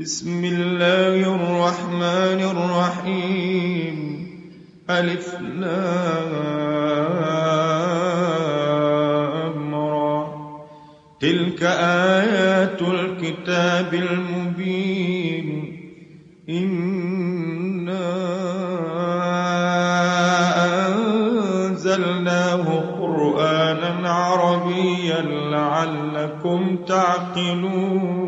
بسم الله الرحمن الرحيم. ألف لام را. تلك آيات الكتاب المبين. إنا أنزلناه قرآنا عربيا لعلكم تعقلون.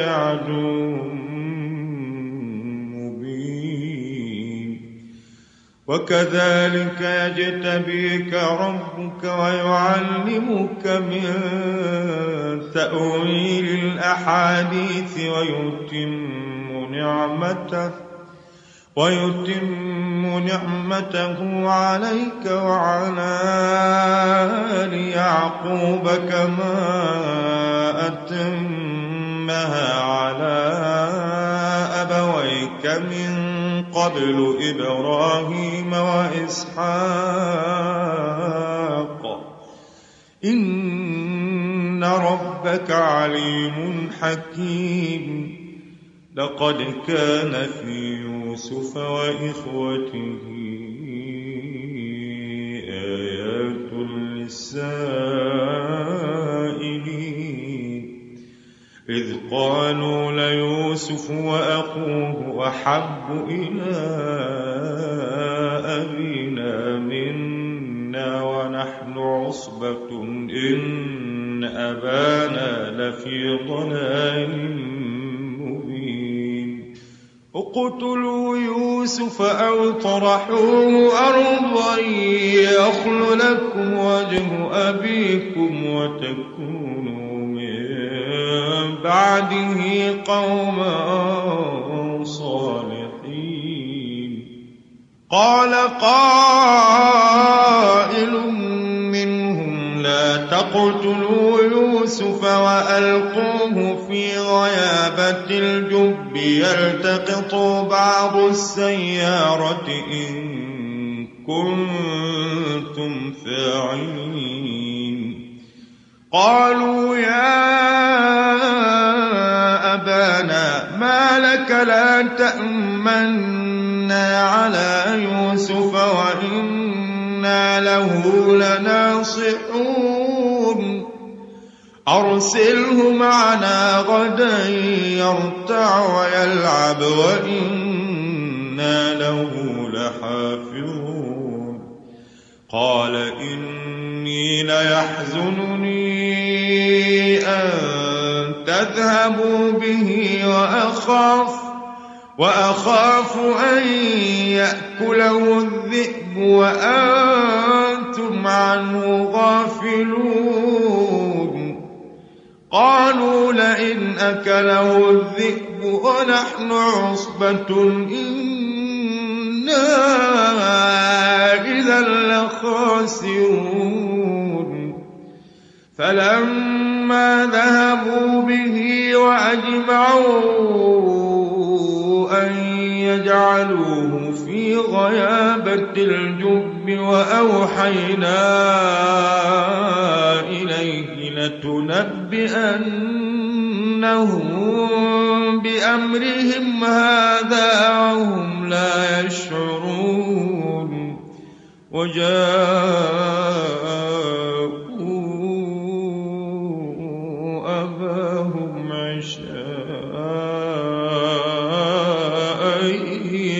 عدو مبين. وكذلك يجتبيك ربك ويعلمك من تأويل الأحاديث ويتم نعمته ويتم نعمته عليك وعلى آل يعقوب كما أتمها على أبويك من قبل إبراهيم وإسحاق إن ربك عليم حكيم. لقد كان في يوسف وإخوته آيات للسائلين إذ قالوا ليوسف وأخوه أحب إلى أبينا منا ونحن عصبة إن أبانا لفي ضلال مبين. اقتلوا يوسف أو طرحوه أرضا يخل لكم وجه أبيكم وتكونوا بعده قوما صالحين. قال قائل منهم لا تقتلوا يوسف وألقوه في غيابة الجب يلتقط بعض السيارة إن كنتم فاعلين. قالوا ما لك لا تأمنا على يوسف وإنا له لناصحون. أرسله معنا غدا يرتع ويلعب وإنا له لحافظون. قال إني ليحزنني أن تذهبوا به وأخاف وأخاف أن يأكله الذئب وأنتم عنه غافلون. قالوا لئن أكله الذئب ونحن عصبة إنا إذا لخاسرون. فلما ذهبوا به وأجمعوا أن يجعلوه في غيابة الجب وأوحينا إليه لتنبئنهم بأمرهم. هذا وهم لا يشعرون. وجاءوا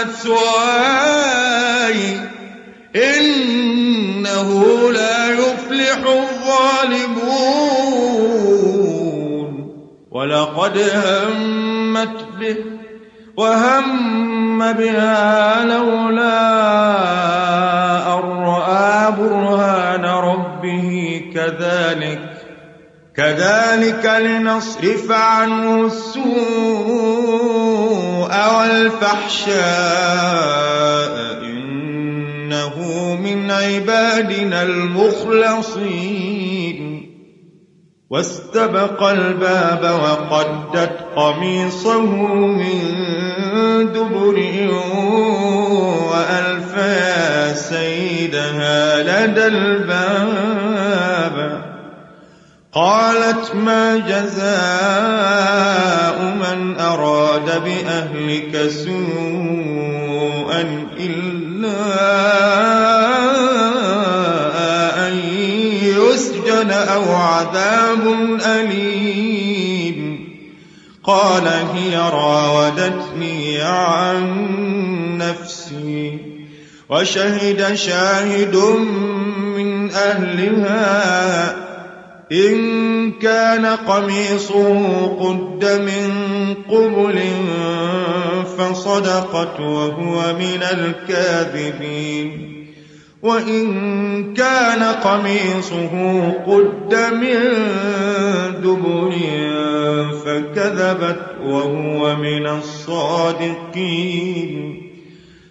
مثواي إنه لا يفلح الظالمون. ولقد همت به وهم بها لولا أن رأى برهان ربه كذلك. كذلك لنصرف عنه السوء والفحشاء. إنه من عبادنا المخلصين. واستبق الباب وقدت قميصه من دبر وألف يا سيدها لدى الباب. قالت ما جزاء من أراد بأهلك سوءا إلا أن يسجن أو عذاب أليم. قال هي راودتني عن نفسي وشهد شاهد من أهلها إن كان قميصه قد من قبل فصدقت وهو من الكاذبين. وإن كان قميصه قد من دبر فكذبت وهو من الصادقين.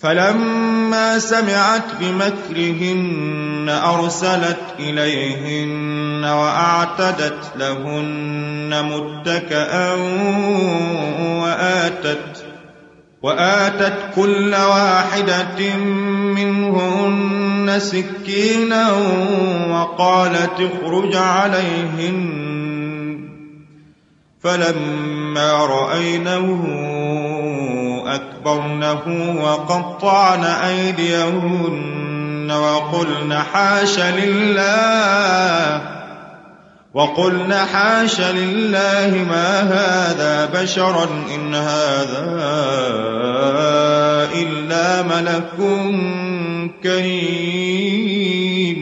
فلما سمعت بمكرهن أرسلت إليهن وأعتدت لهن متكأ وآتت وآتت كل واحدة منهن سكينا وقالت اخرج عليهن. فلما رأينه أكبرنه وقطعن أيديهن وقلن حاش لله وقلن حاش لله ما هذا بشرا إن هذا إلا ملك كريم.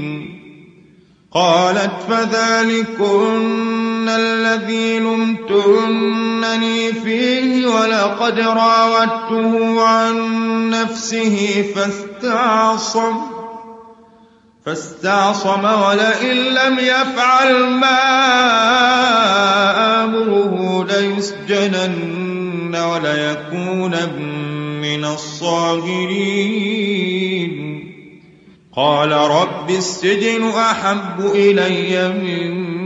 قالت فذلكن الذي لمتنني فيه ولقد راودته عن نفسه فاستعصم فاستعصم ولئن لم يفعل ما آمره ليسجنن وليكون من الصاغرين قال رب السجن أحب إلي مما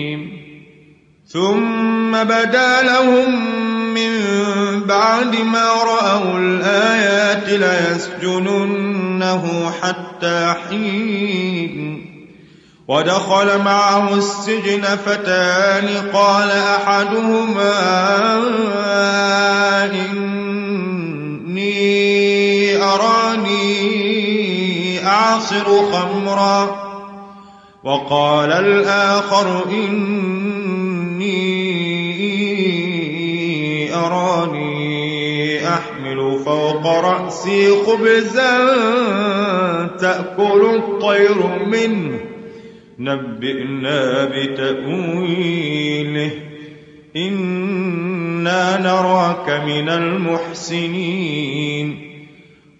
ثم بدا لهم من بعد ما رأوا الآيات ليسجننه حتى حين. ودخل معه السجن فتان. قال أحدهما إني أراني أعصر خمرا. وقال الآخر إني أراني أحمل فوق رأسي خبزا تأكل الطير منه. نبئنا بتأويله. إنا نراك من المحسنين.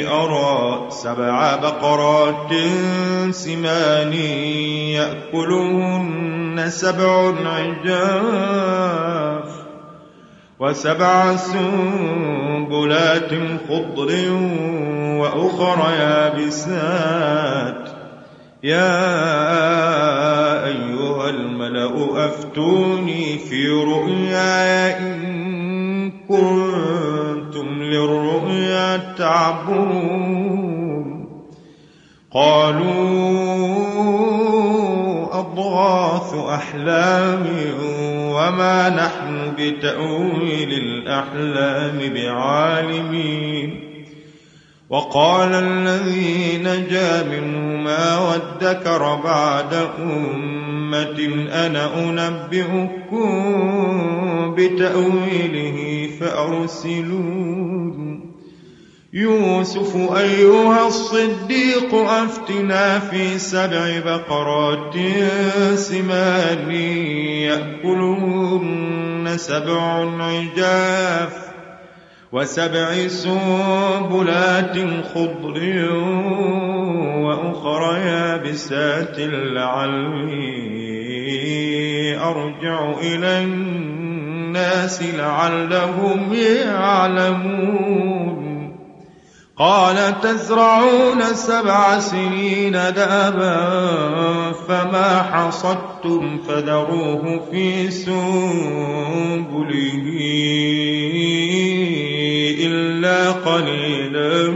أرى سبع بقرات سمان يأكلهن سبع عجاف وسبع سنبلات خضر وأخر يابسات. يا أيها الملأ أفتوني في رؤياي إن كنتم للرؤيا تعبرون قالوا أضغاث أحلام وما نحن بتأويل الأحلام بعالمين. وقال الذي نجا منهما وادكر بعد أمة أنا أنبئكم بتأويله فأرسلون يوسف أيها الصديق أفتنا في سبع بقرات سمان يأكلهن سبع عجاف وسبع سنبلات خضر وأخر يابسات لعلي أرجع إلى الناس لعلهم يعلمون. قال تزرعون سبع سنين دأبا فما حصدتم فذروه في سنبله إلا قليلا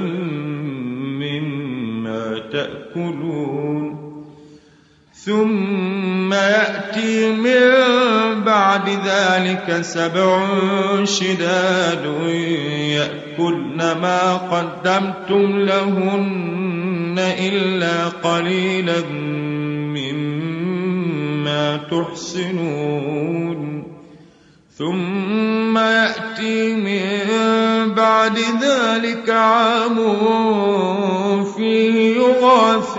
مما تأكلون. ثم يأتي من بعد ذلك سبع شداد يأكلن ما قدمتم لهن إلا قليلا مما تحسنون. ثم يأتي من بعد ذلك عام فيه يغاث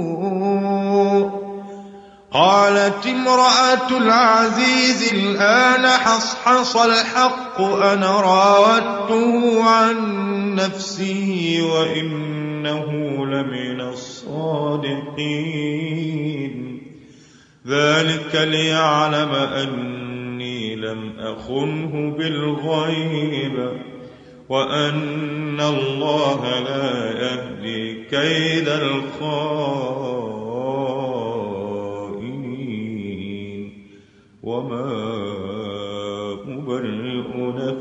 قالت امرأة العزيز الآن حصحص الحق أنا راودته عن نفسه وإنه لمن الصادقين. ذلك ليعلم أني لم أخنه بالغيب وأن الله لا يهدي كيد الخائنين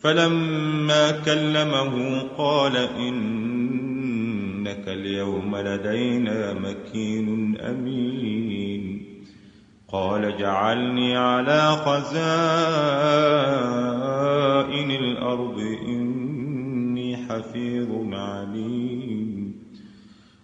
فلما كلمه قال إنك اليوم لدينا مكين أمين. قال جعلني على خزائن الأرض إني حفيظ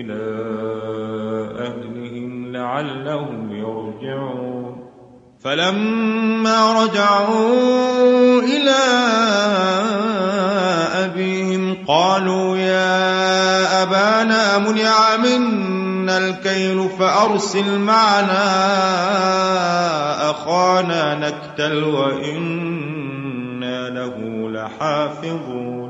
إلى أهلهم لعلهم يرجعون. فلما رجعوا إلى أبيهم قالوا يا أبانا منع منا الكيل فأرسل معنا أخانا نكتل وإنا له لحافظون.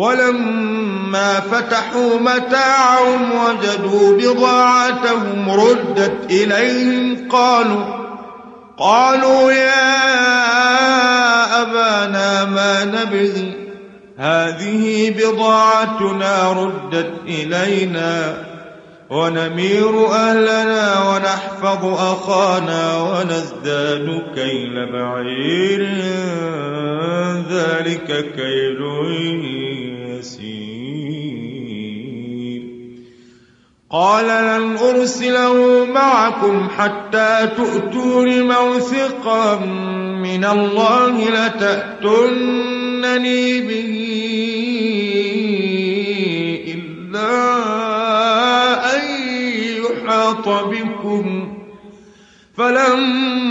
ولما فتحوا متاعهم وجدوا بضاعتهم ردت إليهم قالوا قالوا يا أبانا ما نبغي هذه بضاعتنا ردت إلينا ونمير أهلنا ونحفظ أخانا ونزداد كيل بعير ذلك كيل يسير. قال لن أرسله معكم حتى تؤتون موثقا من الله لتأتونني به إلا أن يحاط بكم. فلما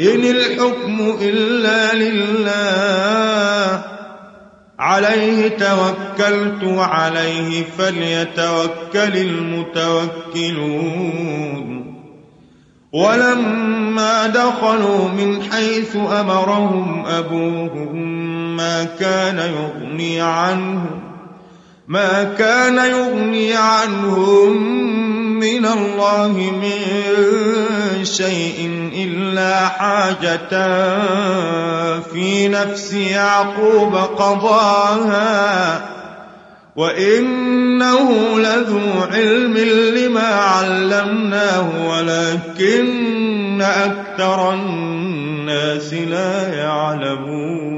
إن الحكم إلا لله. عليه توكلت وعليه فليتوكل المتوكلون. ولما دخلوا من حيث أمرهم أبوهم ما كان يغني عنهم ما كان يغني عنهم من الله من شيء إلا حاجة في نفس يعقوب قضاها وإنه لذو علم لما علمناه ولكن أكثر الناس لا يعلمون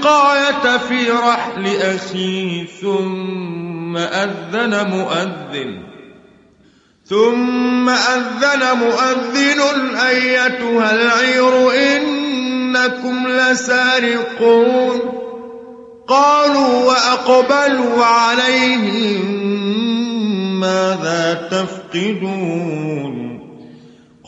السقاية في رحل أخيه ثم أذن مؤذن. ثم أذن مؤذن أيتها العير إنكم لسارقون. قالوا وأقبلوا عليهم ماذا تفقدون؟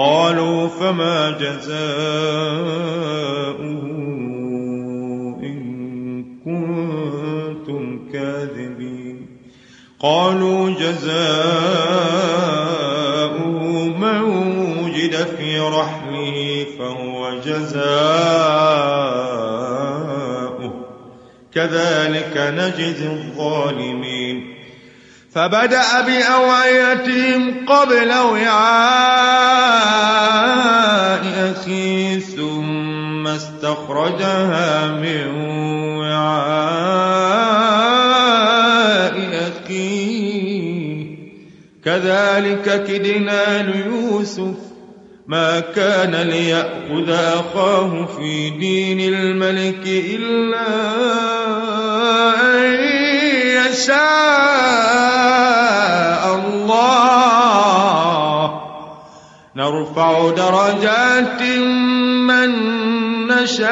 قالوا فما جزاؤه إن كنتم كاذبين قالوا جزاؤه من وجد في رحله فهو جزاؤه. كذلك نجزي الظالمين. فبدأ بأوعيتهم قبل وعاء أخيه ثم استخرجها من وعاء أخيه كذلك كدنا ليوسف ما كان ليأخذ أخاه في دين الملك إلا أن يشاء الله. نرفع درجات من نشاء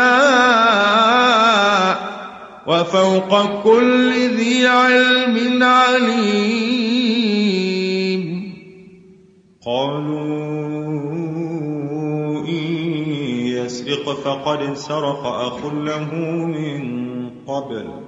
وفوق كل ذي علم عليم. قالوا إن يسرق فقد سرق أخ له من قبل.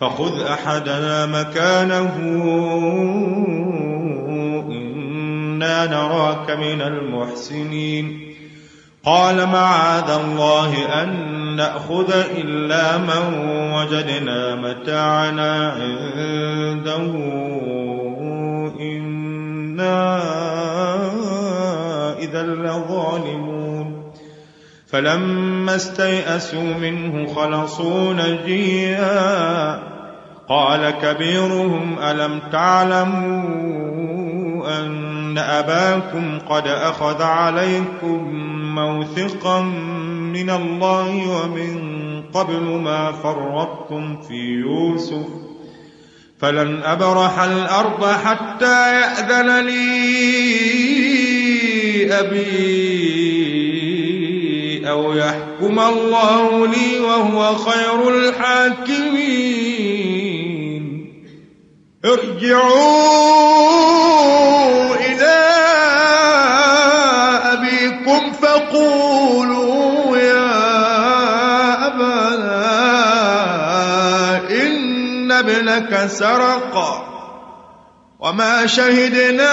فخذ أحدنا مكانه. إنا نراك من المحسنين. قال معاذ الله أن نأخذ إلا من وجدنا متاعنا عنده. إنا إذا لظالمون. فلما استيئسوا منه خلصوا نجيا. قال كبيرهم ألم تعلموا أن أباكم قد أخذ عليكم موثقا من الله ومن قبل ما فرطتم في يوسف؟ فلن أبرح الأرض حتى يأذن لي أبي أو يحكم الله لي وهو خير الحاكمين. ارجعوا إلى أبيكم فقولوا يا أبانا لك سرق وما شهدنا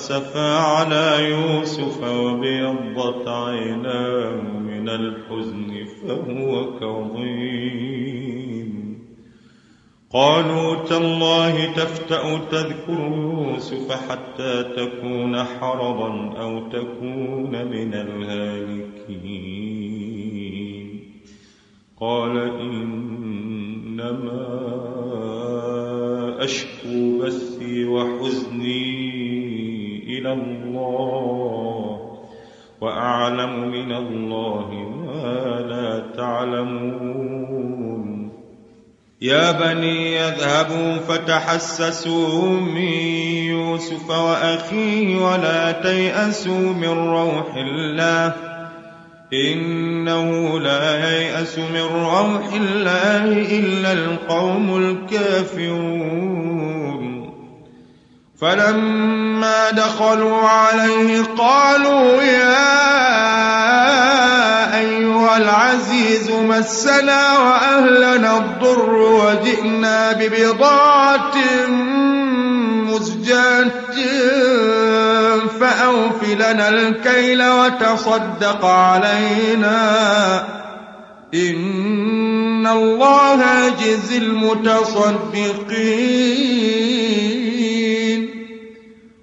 أسفا على يوسف وبيضت عيناه من الحزن فهو كظيم. قالوا تالله تفتأ تذكر يوسف حتى تكون حرضا أو تكون من الهالكين. قال إنما أشكو بثي وحزني إلى الله وأعلم من الله ما لا تعلمون. يا بني يذهبوا فتحسسوا من يوسف وأخيه ولا تيأسوا من روح الله. إنه لا ييأس من روح الله إلا القوم الكافرون. فلما دخلوا عليه قالوا يا أيها العزيز مسنا وأهلنا الضر وجئنا ببضاعة مزجاة فأوف لنا الكيل وتصدق علينا. إن الله يجزي المتصدقين.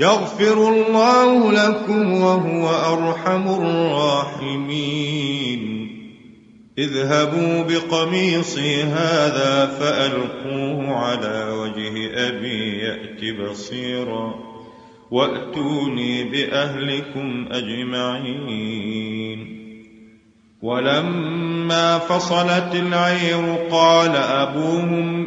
يغفر الله لكم وهو أرحم الراحمين. اذهبوا بقميصي هذا فألقوه على وجه أبي يأت بصيرا وأتوني بأهلكم أجمعين. ولما فصلت العير قال أبوهم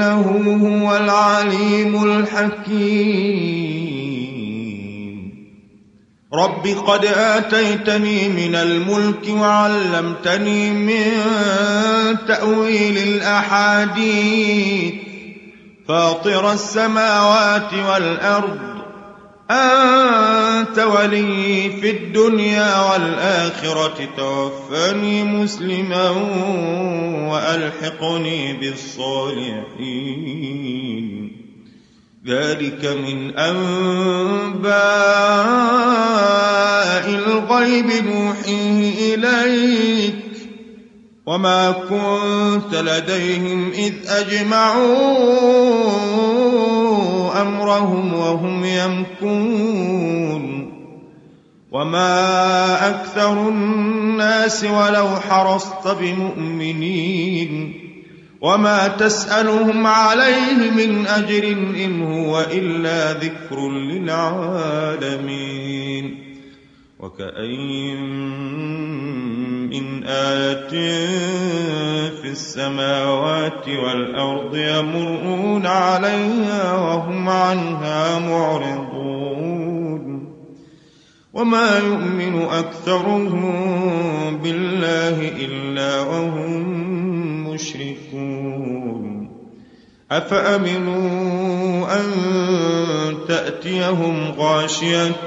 إنه هو العليم الحكيم. رب قد آتيتني من الملك وعلمتني من تأويل الأحاديث. فاطر السماوات والأرض أنت ولي في الدنيا والآخرة توفني مسلما وألحقني بالصالحين. ذلك من أنباء الغيب نوحيه إليك. وما كنت لديهم إذ أجمعوا أمرهم وهم يمكون وما أكثر الناس ولو حرصت بمؤمنين وما تسألهم عليه من أجر إن هو إلا ذكر للعالمين وكأين من آية في السماوات والأرض يمرون عليها وهم عنها معرضون. وما يؤمن أكثرهم بالله إلا وهم مشركون. أفأمنوا أن تأتيهم غاشية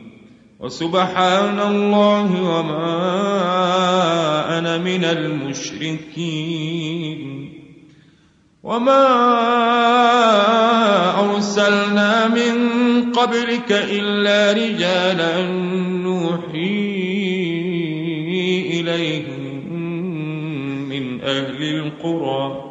وسبحان الله وما أنا من المشركين. وما أرسلنا من قبلك إلا رجالا نوحي إليهم من أهل القرى.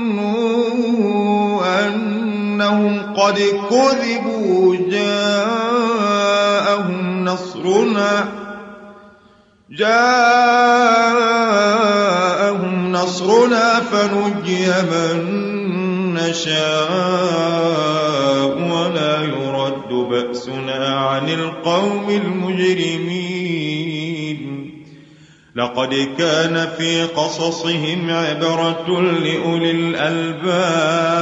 أنهم قد كذبوا جاءهم نصرنا جاءهم نصرنا فنجي من نشاء ولا يرد بأسنا عن القوم المجرمين. لقد كان في قصصهم عبرة لأولي الألباب.